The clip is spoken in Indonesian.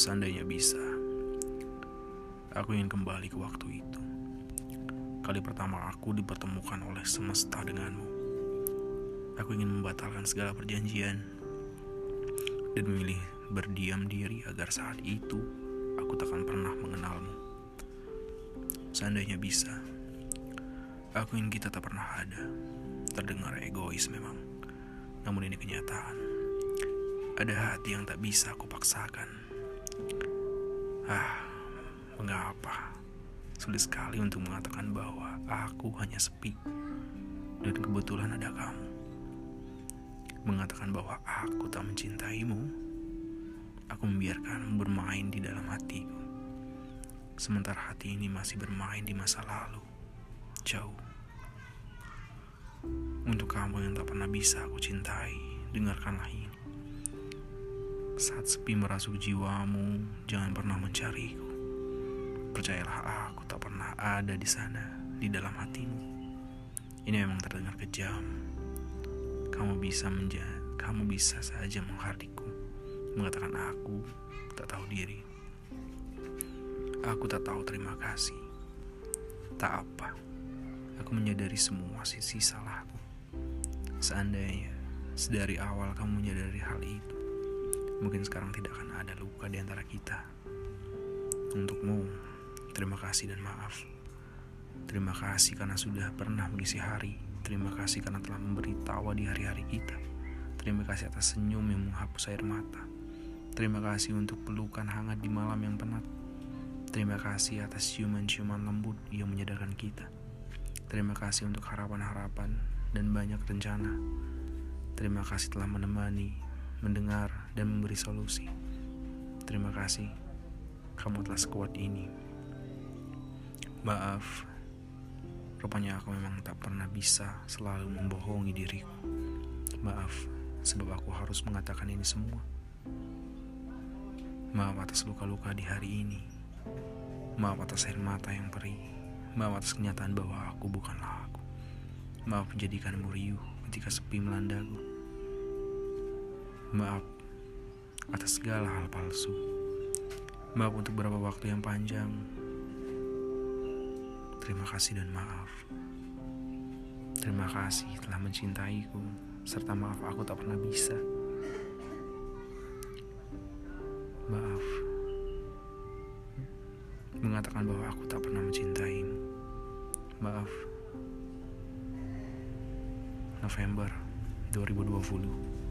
Seandainya bisa, aku ingin kembali ke waktu itu. Kali pertama aku dipertemukan oleh semesta denganmu. Aku ingin membatalkan segala perjanjian dan memilih berdiam diri agar saat itu aku takkan pernah mengenalmu. Seandainya bisa, aku ingin kita tak pernah ada. Terdengar egois memang, namun ini kenyataan. Ada hati yang tak bisa aku paksakan. Ah, mengapa? Sulit sekali untuk mengatakan bahwa aku hanya sepi dan kebetulan ada kamu. Mengatakan bahwa aku tak mencintaimu, aku membiarkanmu bermain di dalam hatiku. Sementara hati ini masih bermain di masa lalu, jauh. Untuk kamu yang tak pernah bisa aku cintai, dengarkanlah ini. Saat sepi merasuk jiwamu, jangan pernah mencariku. Percayalah aku tak pernah ada di sana, di dalam hatimu. Ini memang terdengar kejam. Kamu bisa menjadi, kamu bisa saja menghardikku, mengatakan aku tak tahu diri. Aku tak tahu terima kasih. Tak apa. Aku menyadari semua sisi salahku. Seandainya sedari awal kamu menyadari hal itu, mungkin sekarang tidak akan ada luka di antara kita. Untukmu, terima kasih dan maaf. Terima kasih karena sudah pernah mengisi hari. Terima kasih karena telah memberi tawa di hari-hari kita. Terima kasih atas senyum yang menghapus air mata. Terima kasih untuk pelukan hangat di malam yang penat. Terima kasih atas ciuman-ciuman lembut yang menyadarkan kita. Terima kasih untuk harapan-harapan dan banyak rencana. Terima kasih telah menemani mendengar, dan memberi solusi. Terima kasih, kamu telah sekuat ini. Maaf, rupanya aku memang tak pernah bisa selalu membohongi diriku. Maaf, sebab aku harus mengatakan ini semua. Maaf atas luka-luka di hari ini. Maaf atas air mata yang perih. Maaf atas kenyataan bahwa aku bukanlah aku. Maaf menjadikanmu riuh ketika sepi melandaku. Maaf atas segala hal palsu. Maaf untuk beberapa waktu yang panjang. Terima kasih dan maaf. Terima kasih telah mencintaiku, serta maaf aku tak pernah bisa. Maaf mengatakan bahwa aku tak pernah mencintaimu. Maaf. November 2020